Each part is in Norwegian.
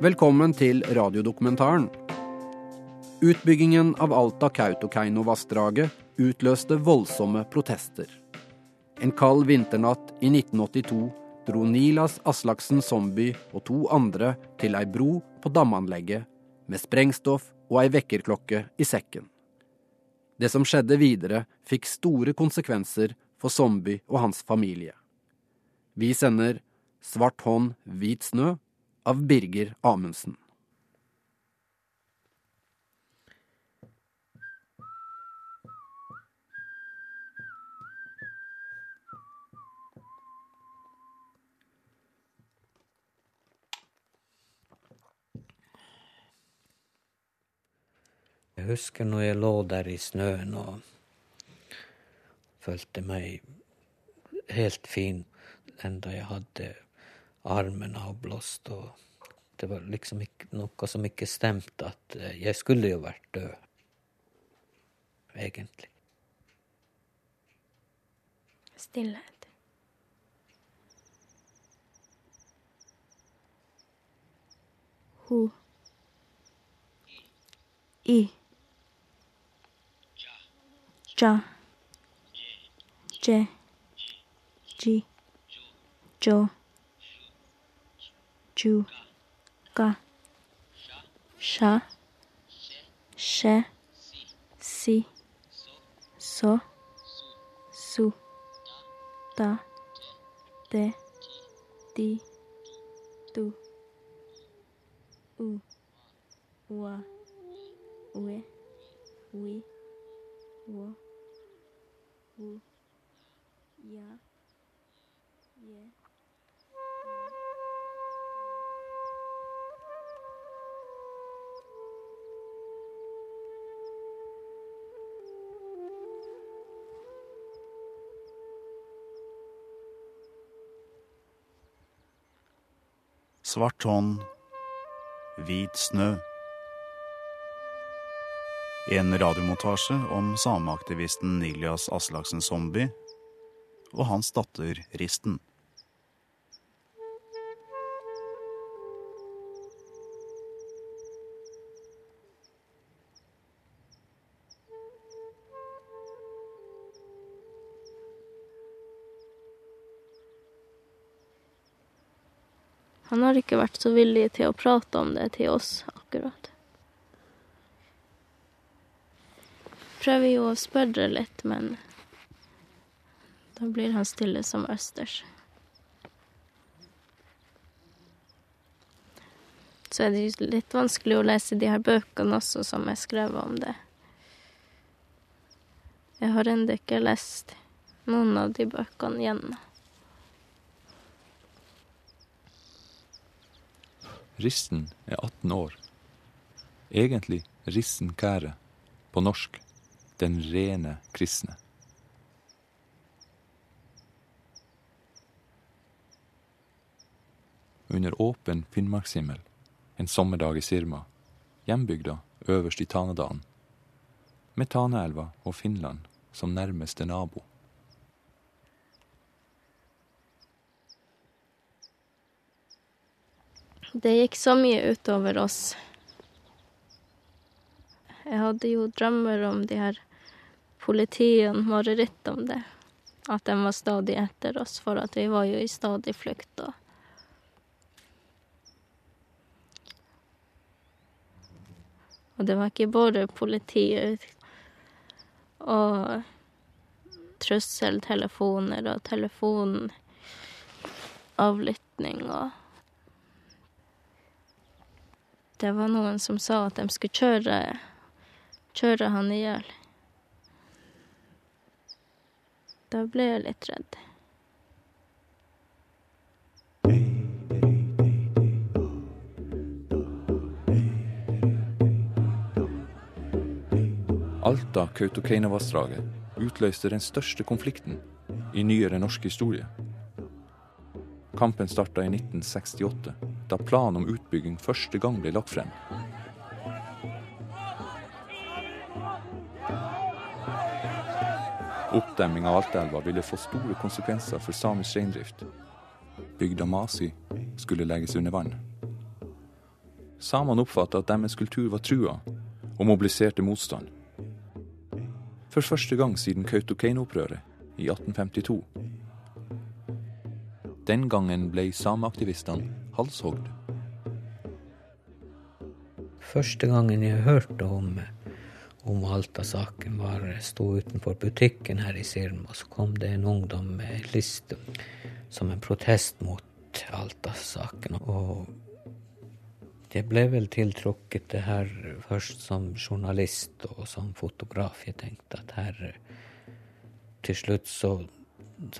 Velkommen til radiodokumentaren. Utbyggingen av Alta-Kautokeino-vassdraget utløste voldsomme protester. En kald vinternatt i 1982 dro Nilas Aslaksen Zombie og to andre til ei bro på damanlegget med sprengstoff og ei vekkerklokke i sekken. Det som skjedde videre, fikk store konsekvenser for Zombie og hans familie. Vi sender Svart hånd, hvit snø av Birger Amundsen. Jeg husker når jeg lå der i snøen og følte meg helt fin enda jeg hadde armen avblåst. Og det var liksom ikke, noe som ikke stemte, at eh, jeg skulle jo vært død. Egentlig. Stillhet. Ho. I. Ja. Je. Ji. Jo. Ju. Ga. Sha. She. Si. Så. Su. Da. De. Di. Du. U. Wa. We. We. Wo. Wo. Ja. Svart hånd, hvit snø. En radiomontasje om sameaktivisten Nilias Aslaksen Zombie og hans datter Risten. Han har ikke vært så villig til å prate om det til oss, akkurat. Prøver jo å spørre litt, men da blir han stille som østers. Så er det litt vanskelig å lese de her bøkene også, som er skrevet om det. Jeg har ennå ikke lest noen av de bøkene igjen. Risten er 18 år. Egentlig Rissen Kære, på norsk Den rene kristne. Under åpen finnmarkshimmel, en sommerdag i Sirma, hjembygda øverst i Tanadalen, med Taneelva og Finland som nærmeste nabo. Det gikk så mye utover oss. Jeg hadde jo drømmer om de her politiene, mareritt om det. At de var stadig etter oss, for at vi var jo i stadig flukt. Og Og det var ikke bare politiet og trusseltelefoner og telefonavlytting og Det var noen som sa at de skulle kjøre, kjøre han i hjel. Da ble jeg litt redd. Alta-Kautokeinovassdraget utløste den største konflikten i nyere norsk historie. Kampen starta i 1968, da planen om utbygging første gang ble lagt frem. Oppdemming av Altaelva ville få store konsekvenser for samisk reindrift. Bygda Masi skulle legges under vann. Samene oppfatta at deres kultur var trua, og mobiliserte motstand. For første gang siden Kautokeino-opprøret i 1852. Den gangen ble sameaktivistene halshogd. Første gangen jeg hørte om, om Alta-saken, var sto utenfor butikken her i Sirma, så kom det en ungdom med liste som en protest mot Alta-saken. Og jeg ble vel tiltrukket det her først som journalist og som fotograf. Jeg tenkte at her Til slutt så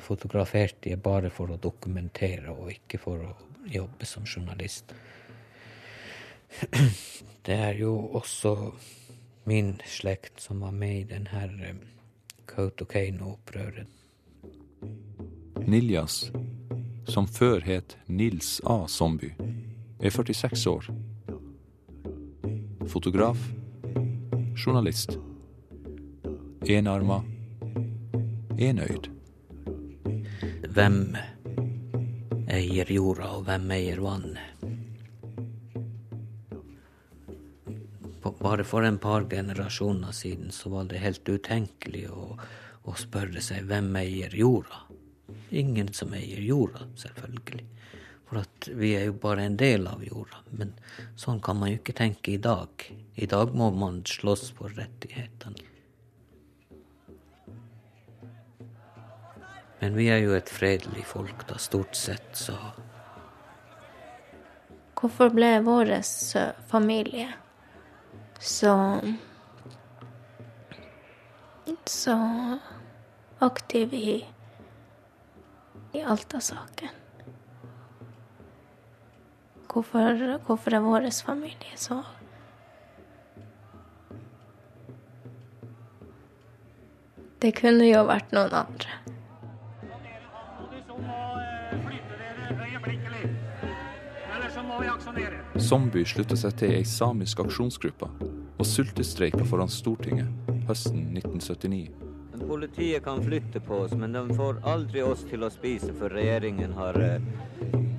fotograferte jeg bare for å dokumentere og ikke for å jobbe som journalist. Det er jo også min slekt som var med i den her Kautokeino-opprøret. Niljas, som før het Nils A. Somby, er 46 år. Fotograf. Journalist. Enarma. Enøyd. Hvem eier jorda, og hvem eier vannet? Bare for en par generasjoner siden så var det helt utenkelig å, å spørre seg hvem eier jorda? Ingen som eier jorda, selvfølgelig. For at vi er jo bare en del av jorda. Men sånn kan man jo ikke tenke i dag. I dag må man slåss for rettighetene. Men vi er jo et fredelig folk, da, stort sett, så Hvorfor ble vår familie så Så aktiv i, i Alta-saken? Hvorfor, hvorfor er vår familie så Det kunne jo vært noen andre. Zombie slutta seg til ei samisk aksjonsgruppe og sultestreika foran Stortinget høsten 1979. Politiet kan flytte på oss, men de får aldri oss til å spise før regjeringen har uh,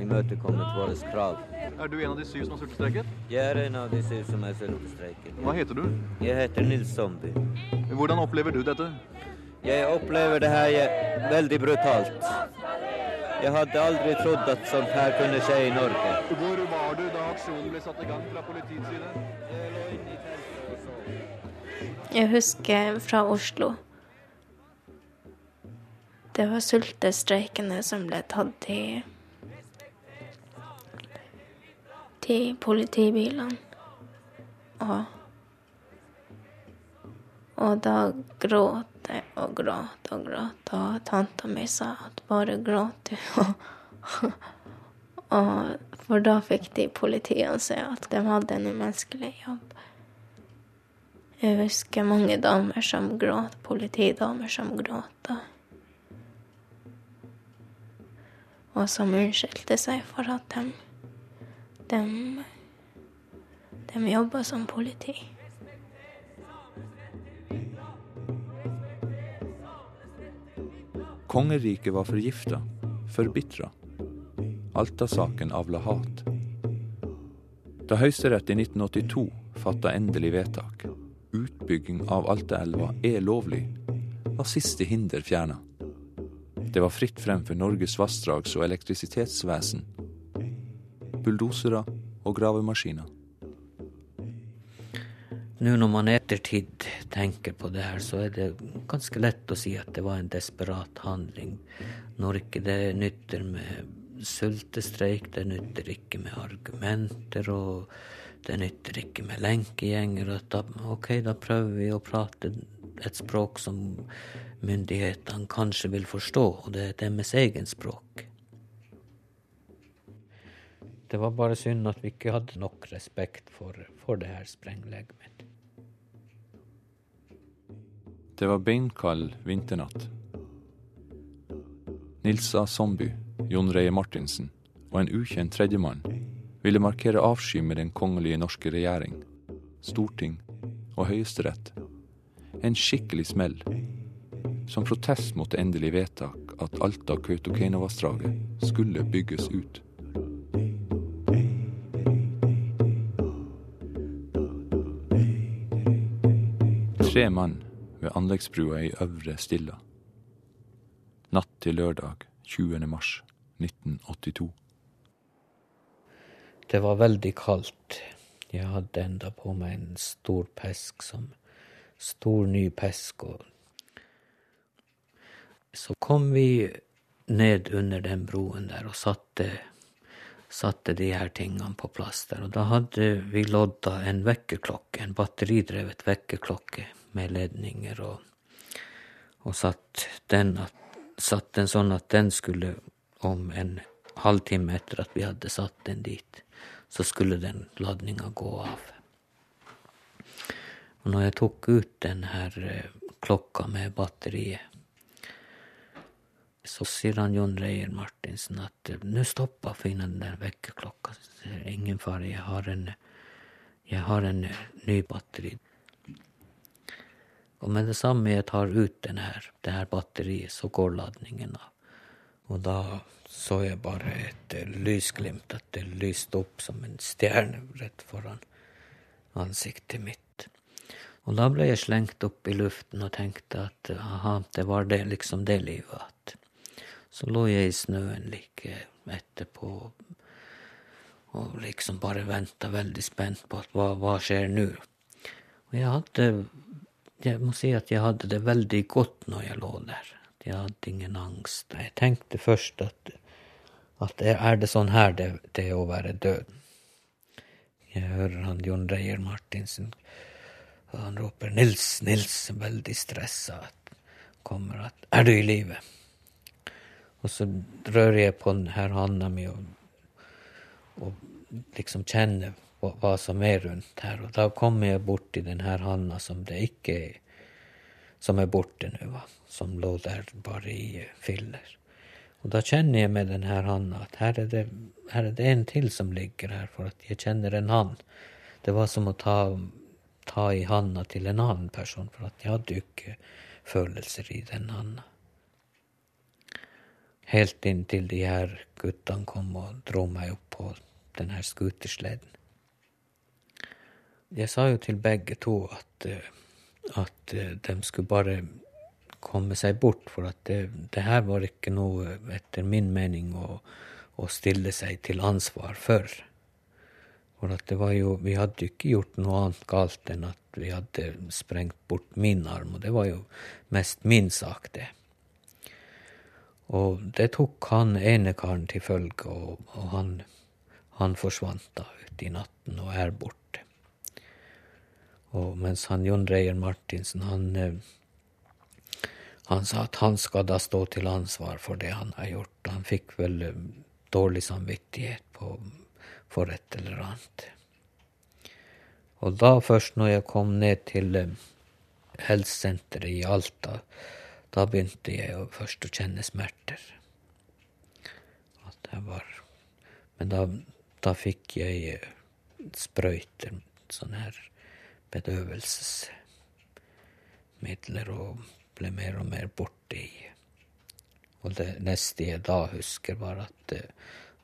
imøtekommet våre krav. Er du en av de syv som har sultestreiket? Jeg er en av de syv som har sultestreiket. Hva heter du? Jeg heter Nils Zombie. Hvordan opplever du dette? Jeg opplever det her veldig brutalt. Jeg hadde aldri trodd at sånt her kunne skje i Norge. Hvor var du da aksjonen ble satt i gang fra politiets side? Jeg husker fra Oslo. Det var sultestreikende som ble tatt til til politibilene. Og, og da gråt jeg og gråt og gråt, og tanta mi sa at bare gråt du. og for da fikk de politiene se at de hadde en umenneskelig jobb. Jeg husker mange damer som gråt, politidamer som gråt. Og som unnskyldte seg for at de, de, de jobba som politi. Kongeriket var forgifta, forbitra. Alta-saken avla hat. Da Høyesterett i 1982 fatta endelig vedtak, utbygging av Altaelva er lovlig, var siste hinder fjerna. Det var fritt frem for Norges vassdrags- og elektrisitetsvesen. Bulldosere og gravemaskiner. Nå når man ettertid tenker på det her, så er det ganske lett å si at det var en desperat handling. Når ikke det nytter med sultestreik, det nytter ikke med argumenter, og det nytter ikke med lenkegjenger. Da, ok, da prøver vi å prate et språk som myndighetene kanskje vil forstå, og det er deres egen språk. Det var bare synd at vi ikke hadde nok respekt for, for det her sprenglegemet. Det var beinkald vinternatt. Nilsa A. Jon Reie Martinsen og en ukjent tredjemann ville markere avsky med den kongelige norske regjering, storting og høyesterett. En skikkelig smell. Som protest mot endelig vedtak at Alta- og Kautokeinovassdraget skulle bygges ut. Tre mann ved anleggsbrua i Øvre Stilla. Natt til lørdag 20. mars 1982. Det var veldig kaldt. Jeg hadde enda på meg en stor pesk som Stor, ny pesk. Så kom vi ned under den broen der og satte, satte de her tingene på plass der. Og da hadde vi lodda en vekkerklokke, en batteridrevet vekkerklokke med ledninger, og, og satt, den, satt den sånn at den skulle om en halvtime etter at vi hadde satt den dit, så skulle den ladninga gå av. Og når jeg tok ut den her eh, klokka med batteriet, så sier han Jon Reier Martinsen at eh, nå stoppa Finn den der vekkerklokka. Ingen fare, jeg har en, jeg har en eh, ny batteri. Og med det samme jeg tar ut den her, batteriet, så går ladningen av. Og da så jeg bare et lysglimt, at det lyste opp som en stjerne rett foran ansiktet mitt. Og da ble jeg slengt opp i luften og tenkte at aha, det var det, liksom det livet at Så lå jeg i snøen like etterpå og liksom bare venta veldig spent på at hva, hva skjer nå? Og jeg hadde Jeg må si at jeg hadde det veldig godt når jeg lå der. Jeg hadde ingen angst. Jeg tenkte først at, at er det sånn her det, det er å være død? Jeg hører han Jon Reier Martinsen, og han roper 'Nils, Nils', veldig stressa. Kommer at 'Er du i live?' Og så rører jeg på her handa mi og, og liksom kjenner hva, som er rundt her. Og da kommer jeg borti denne handa som det ikke er som er borte nå, som lå der bare i filler. Og da kjenner jeg med denne handa at her er, det, her er det en til som ligger her, for at jeg kjenner en hann. Det var som å ta, ta i handa til en annen person, for at jeg hadde ikke følelser i den handa. Helt inntil de her guttene kom og dro meg opp på den her skutersleden. Jeg sa jo til begge to at uh, at eh, de skulle bare komme seg bort, for at det, det her var ikke noe, etter min mening, å, å stille seg til ansvar for. For at det var jo Vi hadde jo ikke gjort noe annet galt enn at vi hadde sprengt bort min arm, og det var jo mest min sak, det. Og det tok han ene karen til følge, og, og han, han forsvant da ute i natten og er borte. Og mens han Jon Reier Martinsen, han, eh, han sa at han skal da stå til ansvar for det han har gjort. Han fikk vel eh, dårlig samvittighet på, for et eller annet. Og da først når jeg kom ned til eh, helsesenteret i Alta, da begynte jeg først å kjenne smerter. Var Men da, da fikk jeg sprøyter, sånn her bedøvelsesmidler og ble mer og mer borte i. Og det neste jeg da husker, var at,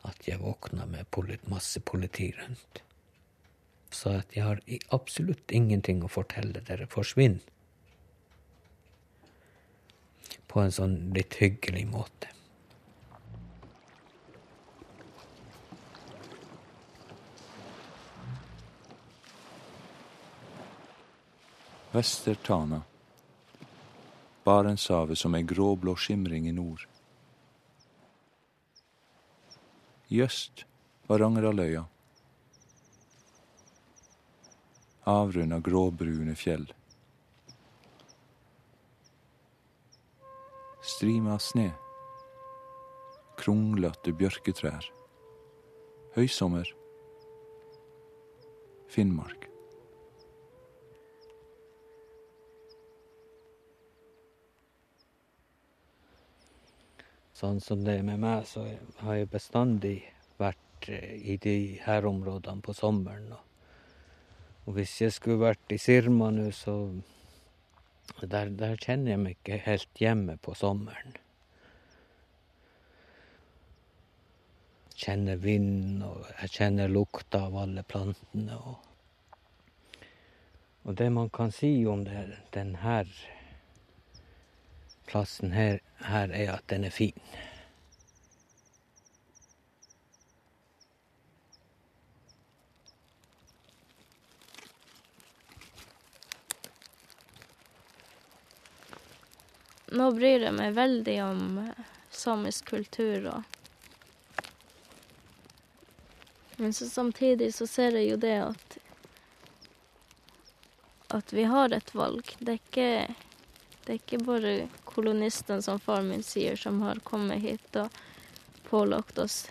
at jeg våkna med polit, masse politi rundt. Sa at jeg har absolutt ingenting å fortelle dere, forsvinn. På en sånn litt hyggelig måte. Vester-Tana. Barentshavet som ei gråblå skimring i nord. I øst var Rangeraløya. Avrunda gråbrune fjell. Strime av sne. Kronglete bjørketrær. Høysommer. Finnmark. Sånn som det er med meg, så har jeg bestandig vært eh, i de her områdene på sommeren. Og hvis jeg skulle vært i Sirma nå, så der, der, kjenner jeg meg ikke helt hjemme på sommeren. Jeg kjenner vind, og jeg kjenner lukta av alle plantene. Og, Og det man kan si om denne plassen her, her, er at den er fin. Nå bryr jeg meg veldig om eh, samisk kultur og Men så samtidig så ser jeg jo det at at vi har et valg. Det er ikke, det er ikke bare kolonistene, som far min sier, som har kommet hit og pålagt oss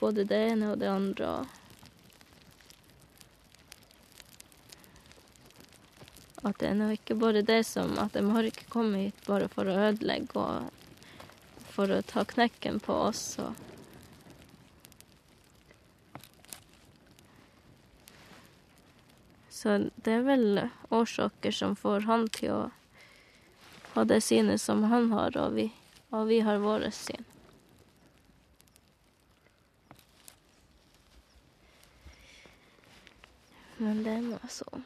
både det ene og det andre. At det er ikke bare det som At de har ikke kommet hit bare for å ødelegge og for å ta knekken på oss. og Så det er vel årsaker som får han til å ha det synet som han har, og vi, og vi har vårt syn. Men det er nå sånn.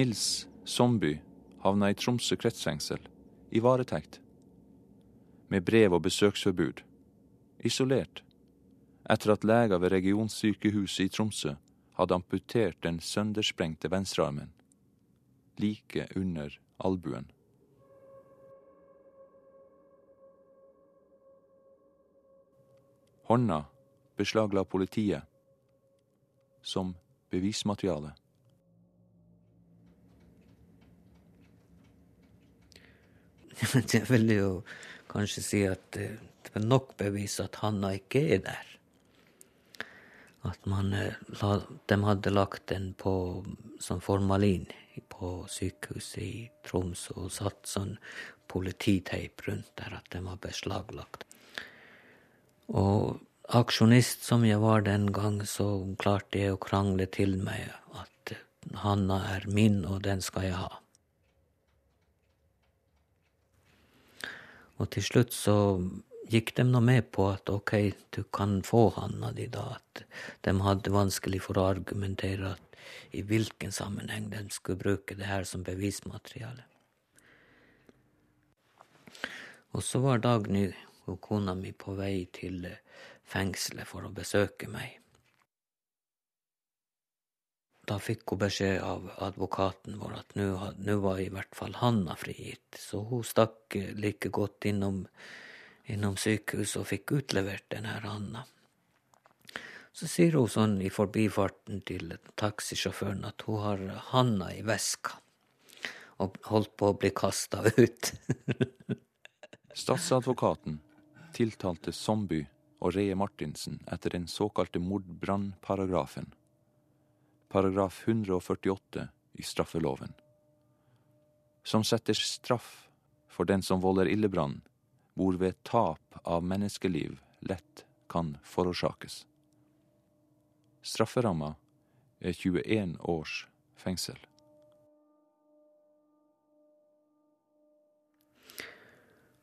Nils Somby havna i Tromsø kretsfengsel, i varetekt. Med brev og besøksforbud. Isolert. Etter at leger ved regionsykehuset i Tromsø hadde amputert den søndersprengte venstrearmen. Like under albuen. Hånda beslagla politiet som bevismateriale. Jeg vil jo kanskje si at eh, det er nok bevis at Hanna ikke er der. At man, eh, de hadde lagt den på som formalin på sykehuset i Troms og satt sånn polititeip rundt der at den var beslaglagt. Og aksjonist som jeg var den gang, så klarte jeg å krangle til meg at Hanna er min, og den skal jeg ha. Og til slutt så gikk de nå med på at ok, du kan få handa di, da. At de hadde vanskelig for å argumentere i hvilken sammenheng de skulle bruke det her som bevismateriale. Og så var Dagny og kona mi på vei til fengselet for å besøke meg da fikk hun beskjed av advokaten vår at nå var i hvert fall Hanna frigitt. Så hun stakk like godt innom, innom sykehuset og fikk utlevert denne Hanna. Så sier hun sånn i forbifarten til taxisjåføren at hun har Hanna i veska, og holdt på å bli kasta ut. Statsadvokaten tiltalte Somby og Reie Martinsen etter den såkalte mordbrannparagrafen paragraf 148 i straffeloven, som setter straff for den som volder ildebrann, hvorved tap av menneskeliv lett kan forårsakes. Strafferamma er 21 års fengsel.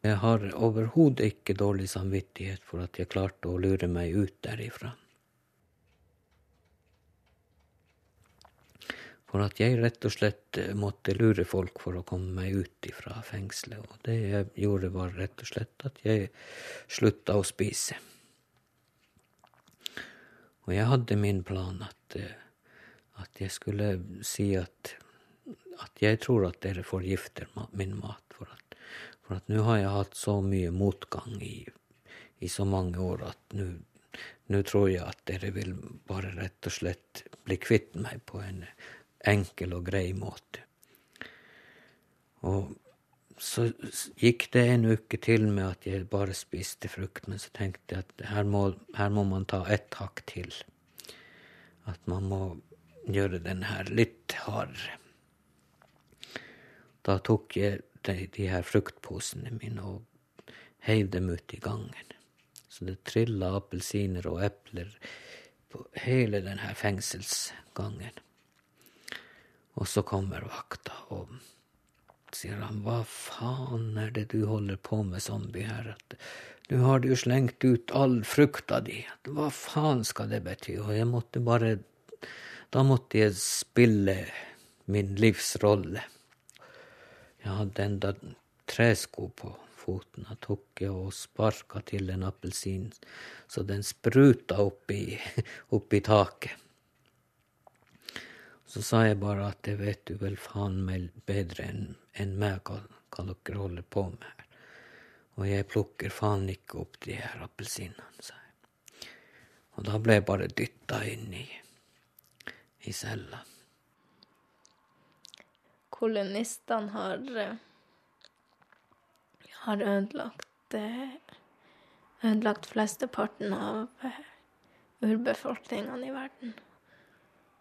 Jeg har overhodet ikke dårlig samvittighet for at jeg klarte å lure meg ut derifra. For at jeg rett og slett eh, måtte lure folk for å komme meg ut fra fengselet. Og det jeg gjorde, var rett og slett at jeg slutta å spise. Og jeg hadde min plan at, eh, at jeg skulle si at, at jeg tror at dere forgifter min mat. For at, for at nå har jeg hatt så mye motgang i, i så mange år at nå nå tror jeg at dere vil bare rett og slett bli kvitt meg på en enkel og grei måte. Og så gikk det en uke til med at jeg bare spiste frukt, men så tenkte jeg at her må, her må man ta ett hakk til. At man må gjøre den her litt hardere. Da tok jeg de, de her fruktposene mine og heiv dem ut i gangen. Så det trilla appelsiner og epler på hele denne fengselsgangen. Og så kommer vakta og sier han, hva faen er det du holder på med, zombie her? Nå har du slengt ut all frukta di. Hva faen skal det bety? Og jeg måtte bare Da måtte jeg spille min livsrolle. Jeg hadde enda tresko på foten. Jeg tok og sparka til en appelsin så den spruta opp i taket. Så sa jeg bare at det vet du vel faen meg bedre enn en meg hva, hva dere holder på med her. Og jeg plukker faen ikke opp de her appelsinene, sa jeg. Og da ble jeg bare dytta inn i, i cella. Kolonistene har eh, har ødelagt eh, ødelagt flesteparten av eh, urbefolkningene i verden.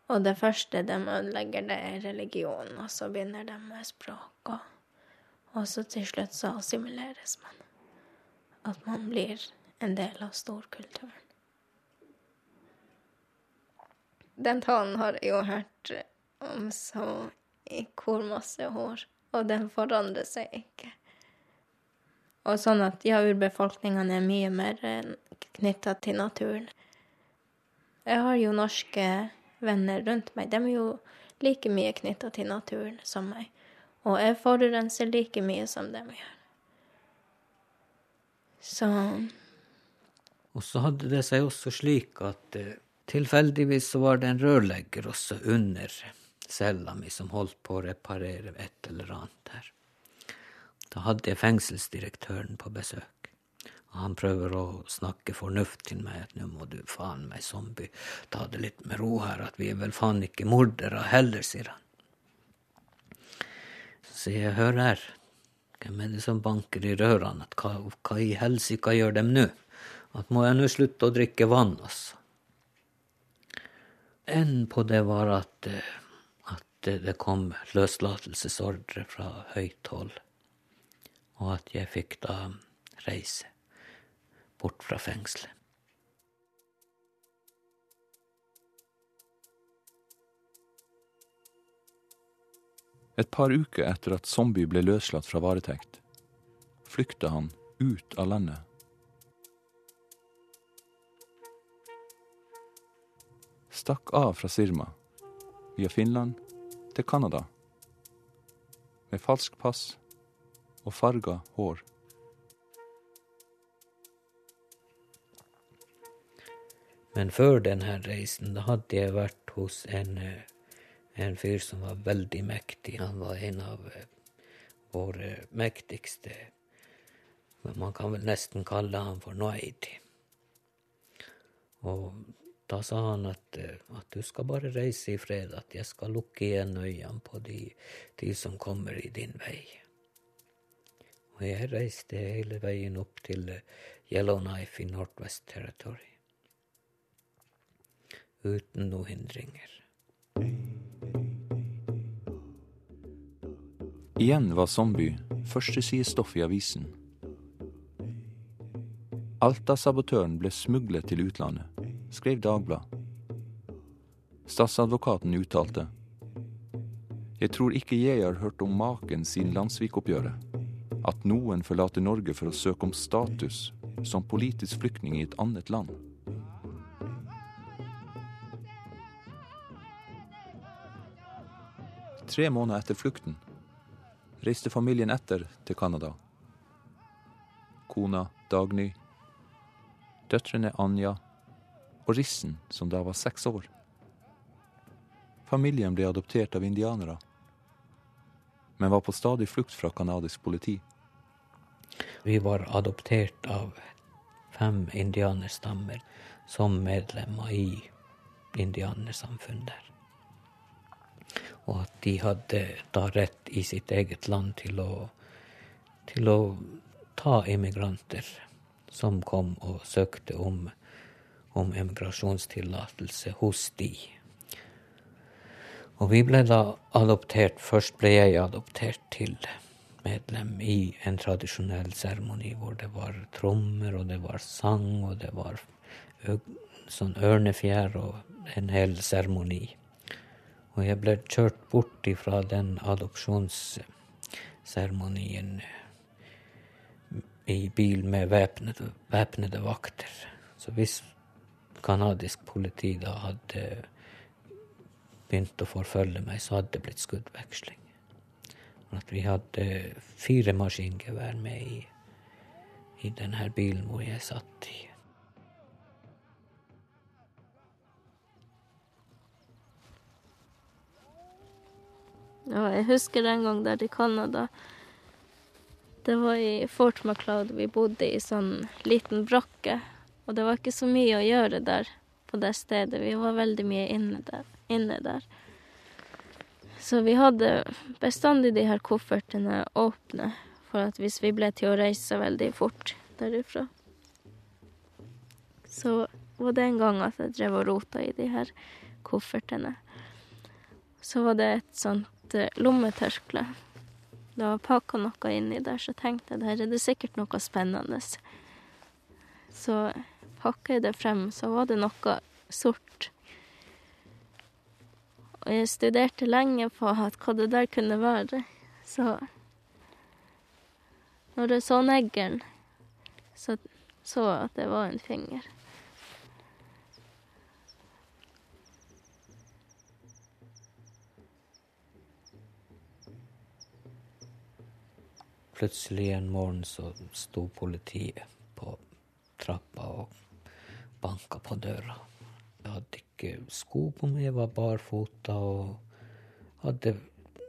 Og det første de ødelegger, det er religion, og så begynner de med språk. Og, og så til slutt så assimileres man. At man blir en del av storkulturen. Den talen har jeg jo hørt om så i hvor masse år, og den forandrer seg ikke. Og sånn at ja, urbefolkningene er mye mer knytta til naturen. Jeg har jo norske venner rundt meg. De er jo like mye knytta til naturen som meg. Og jeg forurenser like mye som de gjør. Så Og så hadde det seg også slik at eh, tilfeldigvis så var det en rørlegger også under cella mi som holdt på å reparere et eller annet her. Da hadde jeg fengselsdirektøren på besøk. Han prøver å snakke fornuft til meg, at nå må du faen meg, zombie, ta det litt med ro her, at vi er vel faen ikke mordere heller, sier han. Så sier jeg, hør her, hvem er det som banker i rørene, at hva, hva i helsike gjør dem nå? At må jeg nå slutte å drikke vann, altså? Enden på det var at, eh, at det kom løslatelsesordre fra høyt hold, og at jeg fikk da reise bort fra fengselet. Et par uker etter at Zombie ble løslatt fra varetekt, flykta han ut av landet. Stakk av fra Sirma, via Finland til Canada, med falskt pass og farga hår. Men før denne reisen, da hadde jeg vært hos en, eh, en fyr som var veldig mektig. Han var en av eh, våre mektigste. Man kan vel nesten kalle han for Noeidi. Og da sa han at, eh, at du skal bare reise i fred, at jeg skal lukke igjen øynene på de, de som kommer i din vei. Og jeg reiste hele veien opp til Yellowknife i Northwest Territory uten noen hindringer. Igjen var Zombie førstesidestoff i avisen. Alta-sabotøren ble smuglet til utlandet, skrev Dagbladet. Statsadvokaten uttalte Jeg tror ikke jeg har hørt om maken siden Landsvik-oppgjøret. At noen forlater Norge for å søke om status som politisk flyktning i et annet land. Tre måneder etter flukten reiste familien etter til Canada. Kona Dagny, døtrene Anja og Rissen, som da var seks år. Familien ble adoptert av indianere, men var på stadig flukt fra canadisk politi. Vi var adoptert av fem indianerstammer som medlemmer i indianersamfunn der. Og at de hadde da rett i sitt eget land til å, til å ta immigranter som kom og søkte om, om emigrasjonstillatelse hos de. Og vi ble da adoptert. Først ble jeg adoptert til medlem i en tradisjonell seremoni hvor det var trommer, og det var sang, og det var sånn ørnefjær og en hel seremoni. Og jeg ble kjørt bort ifra den adopsjonsseremonien i bil med væpnede, væpnede vakter. Så hvis canadisk politi da hadde begynt å forfølge meg, så hadde det blitt skuddveksling. At vi hadde fire maskingevær med i, i denne bilen hvor jeg satt i. Ja, jeg husker den gang der i Canada. Det var i Fort MacLeod. Vi bodde i sånn liten brakke. Og det var ikke så mye å gjøre der på det stedet. Vi var veldig mye inne der. Inne der. Så vi hadde bestandig de her koffertene åpne for at hvis vi ble til å reise veldig fort derifra Så var det en gang at jeg drev og rota i de her koffertene. Så var det et sånt et lommetørkle. Det var pakka noe inni der, så tenkte jeg der er det sikkert noe spennende. Så pakka jeg det frem, så var det noe sort. Og jeg studerte lenge på hva det der kunne være. Så når jeg så neglen, så så jeg at det var en finger. Plutselig en morgen så sto politiet på trappa og banka på døra. Jeg hadde ikke sko på meg, jeg var barfota og hadde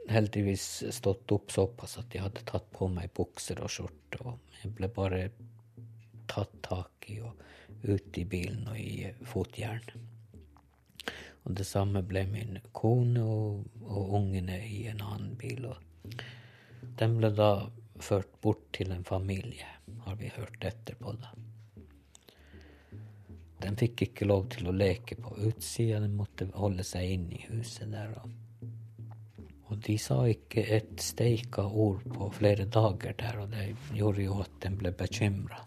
heldigvis stått opp såpass at jeg hadde tatt på meg bukser og skjorte. Og jeg ble bare tatt tak i og ut i bilen og i fotjern. Og det samme ble min kone og, og ungene i en annen bil. Og de ble da ført bort til en familie, har vi hørt etterpå, da. De fikk ikke lov til å leke på utsida, de måtte holde seg inne i huset der. Og de sa ikke et steika ord på flere dager der, og det gjorde jo at de ble bekymra.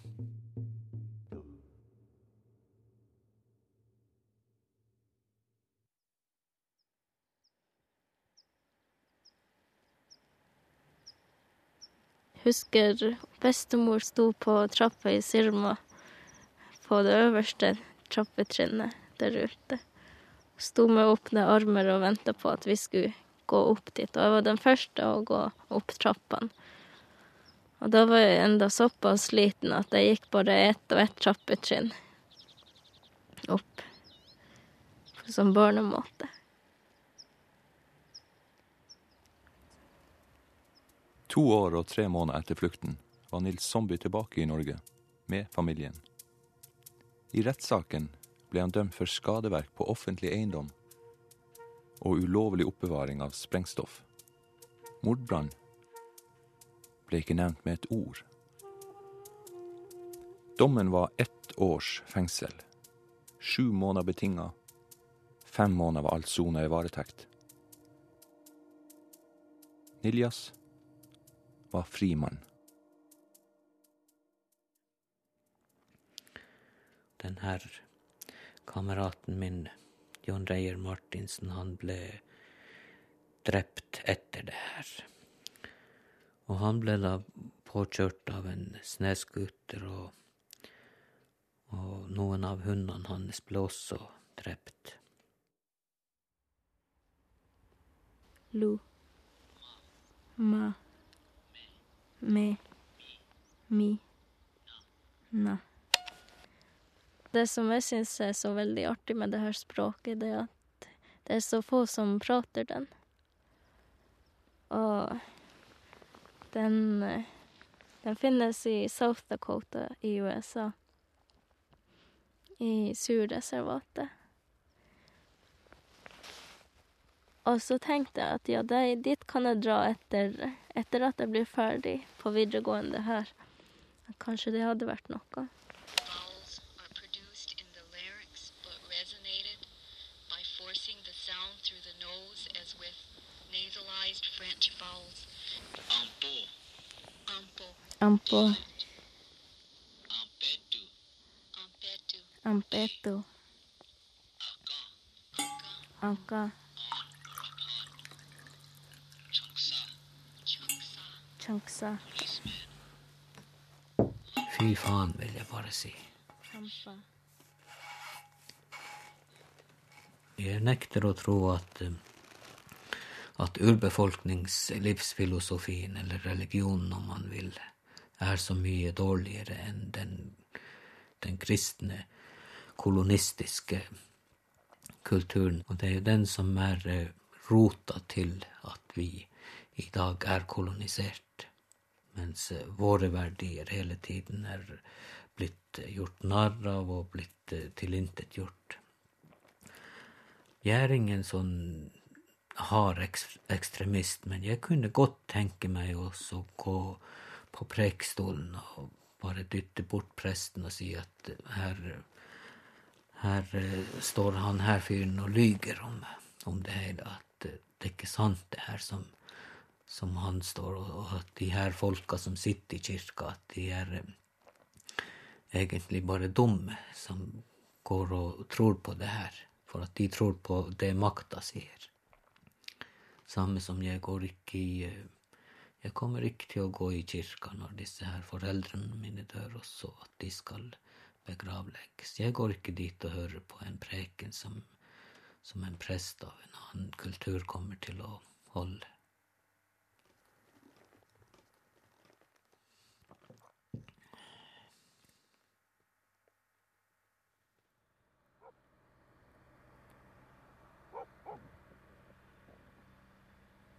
Husker bestemor sto på trappa i Sirma, på det øverste trappetrinnet der ute. Sto med åpne armer og venta på at vi skulle gå opp dit. Og jeg var den første å gå opp trappene. Og da var jeg enda såpass liten at jeg gikk bare ett og ett trappetrinn opp. På sånn barnemåte. To år og tre måneder etter flukten var Nils Zombie tilbake i Norge, med familien. I rettssaken ble han dømt for skadeverk på offentlig eiendom og ulovlig oppbevaring av sprengstoff. Mordbrann ble ikke nevnt med et ord. Dommen var ett års fengsel. Sju måneder betinga. Fem måneder var alt sona i varetekt. Niljas var frimann. Den her kameraten min, John Reier Martinsen, han ble drept etter det her. Og han ble da påkjørt av en snøscooter, og, og noen av hundene hans ble også drept. Lu. Ma me, mi, na. Det som jeg syns er så veldig artig med det her språket, det er at det er så få som prater den. Og den, den finnes i South Dakota i USA. I surreservatet. Og så tenkte jeg at ja, det, dit kan jeg dra etter, etter at jeg blir ferdig på videregående her. Kanskje det hadde vært noe. Ampo. Ampetu. Ampetu. Anka. Anka. Chanksa. Fy faen, vil jeg bare si. Kjempe. Jeg nekter å tro at eh, at urbefolkningslivsfilosofien, eller religionen om man vil, er så mye dårligere enn den, den kristne, kolonistiske kulturen. Og det er jo den som er eh, rota til at vi i dag er kolonisert. Mens eh, våre verdier hele tiden er blitt eh, gjort narr av og blitt eh, tilintetgjort. Jeg er ingen sånn hard eks- ekstremist, men jeg kunne godt tenke meg også gå på prekestolen og bare dytte bort presten og si at her, her står han her fyren og lyger om, om det hele, at det er ikke sant det her som, som han står, og, at de her folka som sitter i kirka, at de er eh, egentlig bare dumme som går og tror på det her, for at de tror på det makta sier. Samme som jeg går ikke i eh, Jeg kommer ikke til å gå i kirka når disse her foreldrene mine dør også, at de skal begravlegges. Jeg går ikke dit og hører på en preken som, som en prest av en annen kultur kommer til å holde.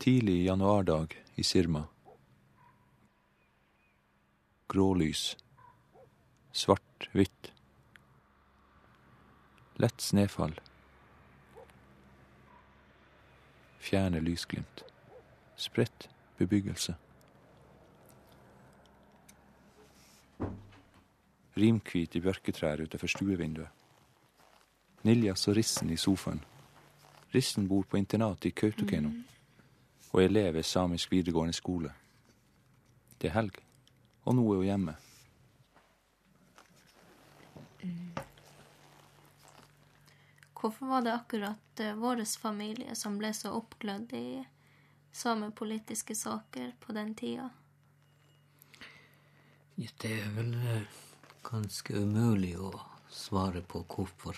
Tidlig januardag i Sirma. Grålys. Svart-hvitt. Lett snøfall. Fjerne lysglimt. Spredt bebyggelse. Rimhvite bjørketrær utenfor stuevinduet. Niljas og Rissen i sofaen. Rissen bor på internat i Kautokeino og elev ved samisk videregående skole. Det er helg, og nå er hun hjemme. Hvorfor var det akkurat uh, vår familie som ble så oppglødd i samepolitiske saker på den tida? Det er vel eh, ganske umulig å svare på hvorfor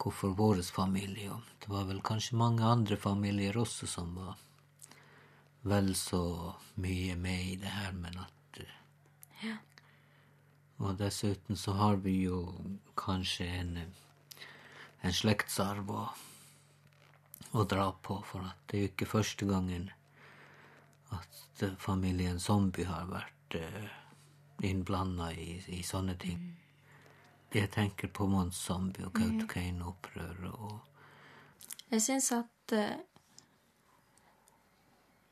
hvorfor vår familie. Og det var vel kanskje mange andre familier også som var vel så mye med i det her, men at eh, Ja. Og dessuten så har vi jo kanskje en, eh, en slektsarv å, å dra på, for at det er jo ikke første gangen at eh, familien Zombie har vært innblanda i, i sånne ting. Jeg tenker på Mons Zombie og Kautokeino-opprøret og Jeg syns at eh,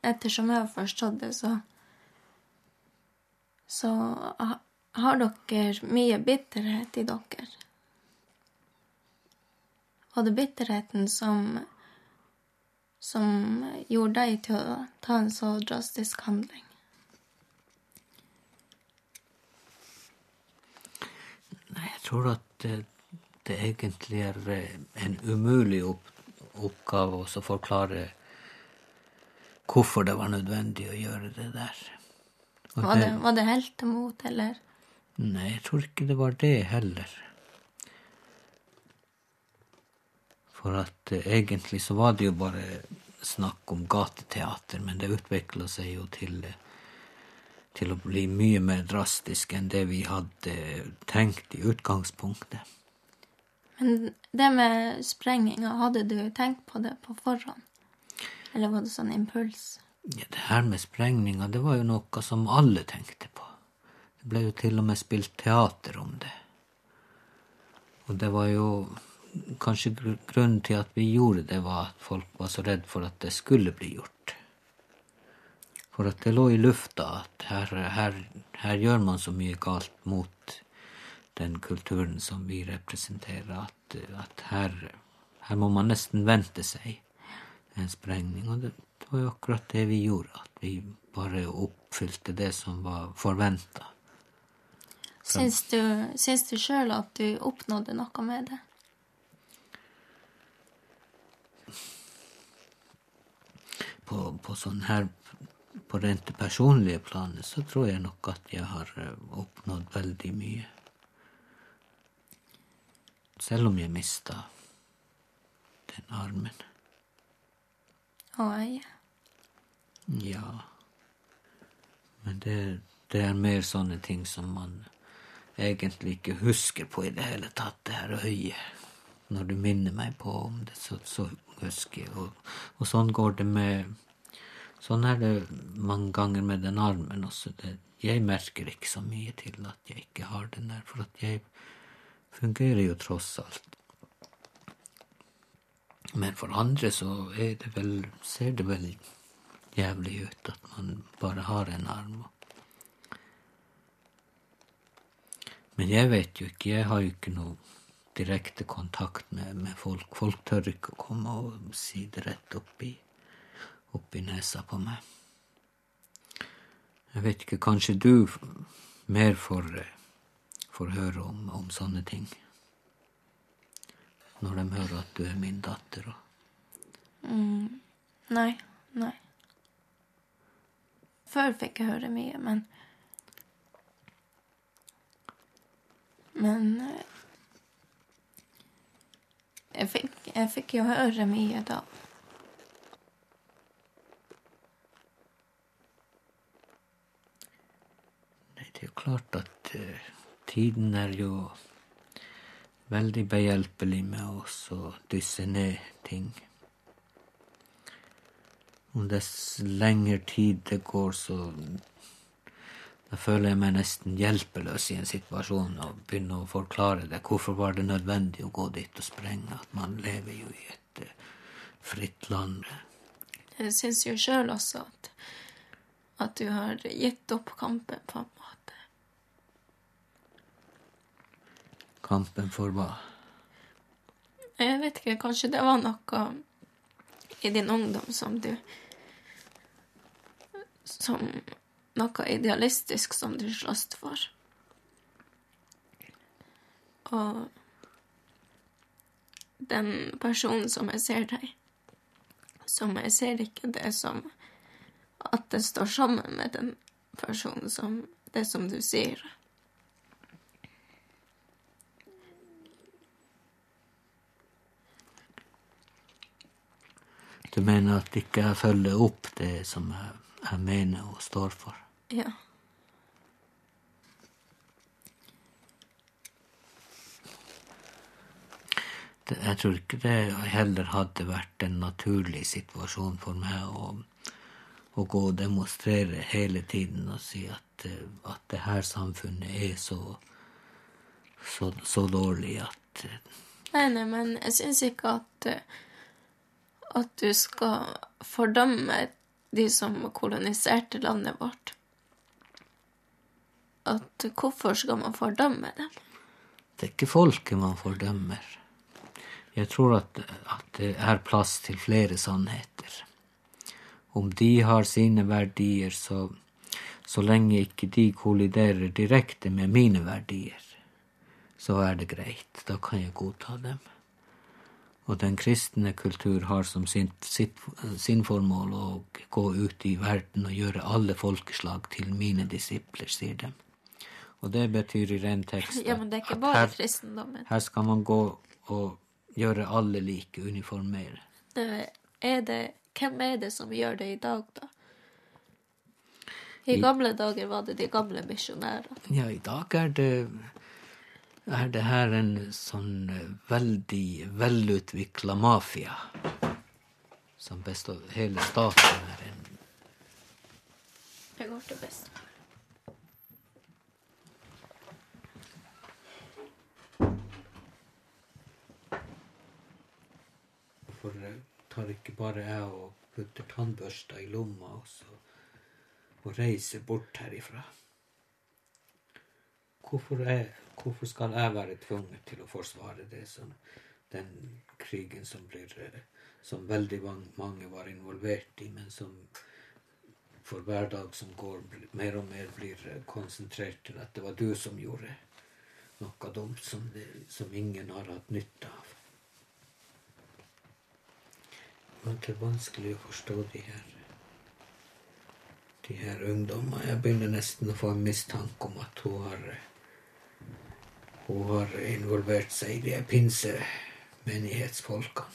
Ettersom jeg har forstått det, så Så ha- har dere mye bitterhet i dere. Og det er bitterheten som som gjorde deg til å ta en så drastisk handling. Jeg tror at det, det egentlig er eh, en umulig opp, oppgave å forklare hvorfor det var nødvendig å gjøre det der. Og Var det, var det heltemot, eller? Nei, jeg tror ikke det var det heller. For at eh, egentlig så var det jo bare snakk om gateteater, men det utvikla seg jo til, eh, til å bli mye mer drastisk enn det vi hadde tenkt i utgangspunktet. Men det med sprenginga, hadde du tenkt på det på forhånd? Eller var det sånn impuls? Ja, det her med sprengninga, det var jo noe som alle tenkte på. Det ble jo til og med spilt teater om det. Og det var jo Kanskje grunnen til at vi gjorde det, var at folk var så redd for at det skulle bli gjort. For at det lå i lufta at her, her, her gjør man så mye galt mot den kulturen som vi representerer, at, at her, her må man nesten vente seg en sprengning. Og det var jo akkurat det vi gjorde, at vi bare oppfylte det som var forventa. Syns du, syns du sjøl at du oppnådde noe med det? På, på sånn her på rent personlige planet så tror jeg nok at jeg har eh, oppnådd veldig mye. Selv om jeg mista den armen. Oi. Ja. Men det, det er mer sånne ting som man egentlig ikke husker på i det hele tatt, det her øyet. Når du minner meg på om det, så, så husker jeg. Og, og sånn går det med Sånn er det mange ganger med den armen også. Det, jeg merker ikke så mye til at jeg ikke har den der, for at jeg fungerer jo tross alt. Men for andre så er det vel, ser det vel jævlig ut at man bare har en arm. Men jeg vet jo ikke, jeg har jo ikke noe direkte kontakt med, med folk. Folk tør ikke å komme og si det rett oppi oppi nesa på meg. Jeg vet ikke, kanskje du mer får, får høre om, om, sånne ting? Når de hører at du er min datter og mm, Nei. Nei. Før fikk jeg høre mye, men Men eh, jeg fikk, jeg fikk jo høre mye da. Det er jo klart at uh, tiden er jo veldig behjelpelig med oss å dysse ned ting. Og dess lengre tid det går, så da føler jeg meg nesten hjelpeløs i en situasjon og begynner å forklare det. Hvorfor var det nødvendig å gå dit og sprenge? At man lever jo i et uh, fritt land. Jeg syns jo sjøl også at, at du har gitt opp kampen på en måte. Kampen for hva? Jeg vet ikke. Kanskje det var noe i din ungdom som du Som noe idealistisk som du sloss for. Og den personen som jeg ser deg som Jeg ser ikke det som at det står sammen med den personen som det som du sier. Du mener at ikke jeg følger opp det som jeg, jeg mener og står for? Ja. Det, jeg tror ikke det heller hadde vært en naturlig situasjon for meg å, å gå og demonstrere hele tiden og si at, at det her samfunnet er så, så, så dårlig at Nei, nei, men jeg syns ikke at at du skal fordømme de som koloniserte landet vårt. At hvorfor skal man fordømme dem? Det er ikke folket man fordømmer. Jeg tror at, at det er plass til flere sannheter. Om de har sine verdier, så, så lenge ikke de kolliderer direkte med mine verdier, så er det greit. Da kan jeg godta dem. Og den kristne kultur har som sin, sitt, sin formål å gå ut i verden og gjøre alle folkeslag til mine disipler, sier de. Og det betyr i ren tekst ja, men det er ikke bare her, kristendommen. Her skal man gå og gjøre alle like, uniformere. Er det, hvem er det som gjør det i dag, da? I gamle dager var det de gamle misjonærene. Ja, i dag er det er det her en sånn veldig velutvikla mafia. Som består Hele staten er en Jeg går til bestemor. Hvorfor eh, tar ikke bare jeg og putter tannbørsta i lomma og, så, og reiser bort herifra? Hvorfor jeg, Hvorfor skal jeg være tvunget til å forsvare det som den krigen som, blir, som veldig mange var involvert i, men som for hver dag som går, mer og mer blir konsentrert til at det var du som gjorde noe dumt som, det, som ingen har hatt nytte av. Det er vanskelig å forstå de her de her ungdommene. Jeg begynner nesten å få en mistanke om at hun har hun har involvert seg i de pinsemenighetsfolkene.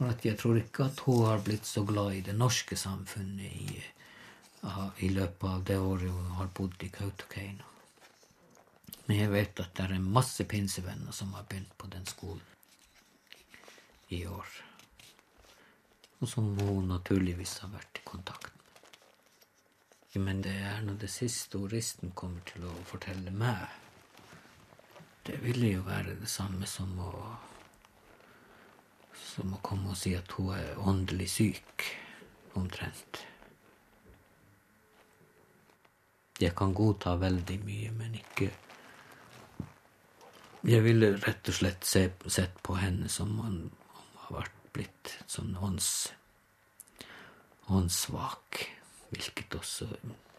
For jeg tror ikke at hun har blitt så glad i det norske samfunnet i, i løpet av det året hun har bodd i Kautokeino. Men jeg vet at det er masse pinsevenner som har begynt på den skolen i år. Og som hun naturligvis har vært i kontakt. Men det er nå det siste oristen kommer til å fortelle meg. Det ville jo være det samme som å Som å komme og si at hun er åndelig syk, omtrent. Jeg kan godta veldig mye, men ikke Jeg ville rett og slett se, sett på henne som om hun har vært blitt sånn ånds, åndssvak hvilket også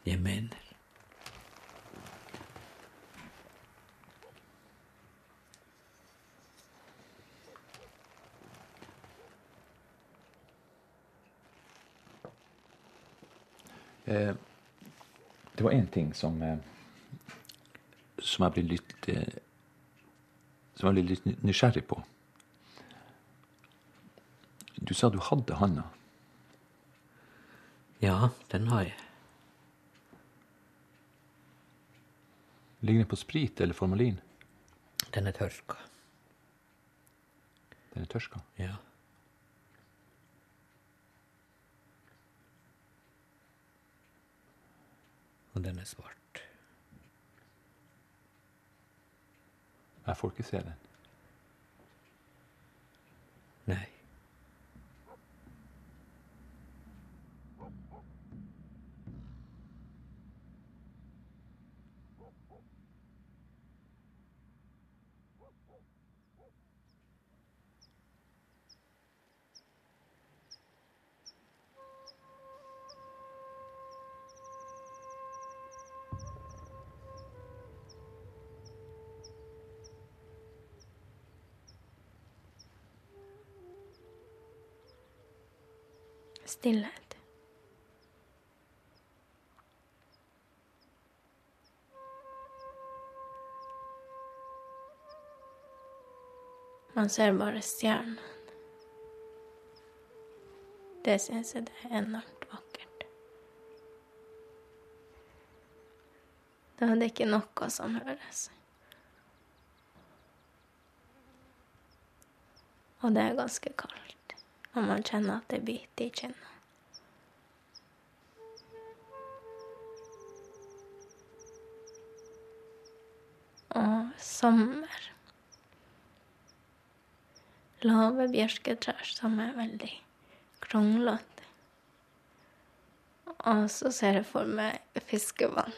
jeg mener. Eh, det var én ting som eh, som jeg ble litt eh, som jeg ble litt nysgjerrig på. Du sa du hadde handa. Ja, den har jeg. Ligger den på sprit eller formalin? Den er tørka. Den er tørska? Ja. Og den er svart. Jeg får ikke se den. Nei. Stillhet. Man ser bare stjernene. Det syns jeg det er enormt vakkert. Da er det ikke noe som høres. Og det er ganske kaldt. Og man kjenner at det biter i kinnet. Og sommer. Lave bjørketrær som er veldig kronglete. Og så ser jeg for meg fiskevann.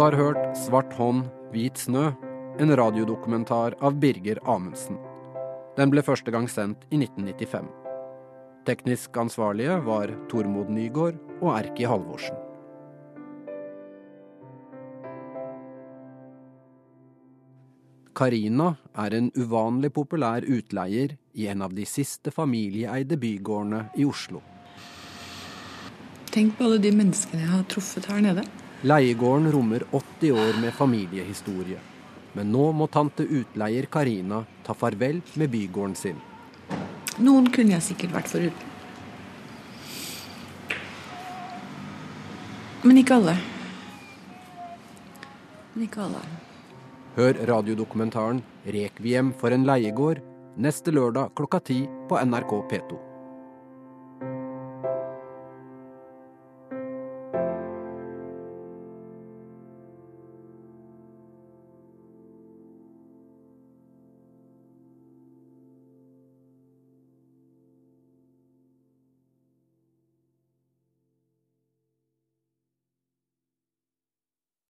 Har hørt 'Svart hånd, hvit snø', en radiodokumentar av Birger Amundsen. Den ble første gang sendt i 1995. Teknisk ansvarlige var Tormod Nygaard og Erki Halvorsen. Karina er en uvanlig populær utleier i en av de siste familieeide bygårdene i Oslo. Tenk på alle de menneskene jeg har truffet her nede. Leiegården rommer 80 år med familiehistorie. Men nå må tante utleier Karina ta farvel med bygården sin. Noen kunne jeg sikkert vært foruten. Men ikke alle. Men ikke alle. Hør radiodokumentaren 'Rekviem for en leiegård' neste lørdag klokka ti på NRK P2.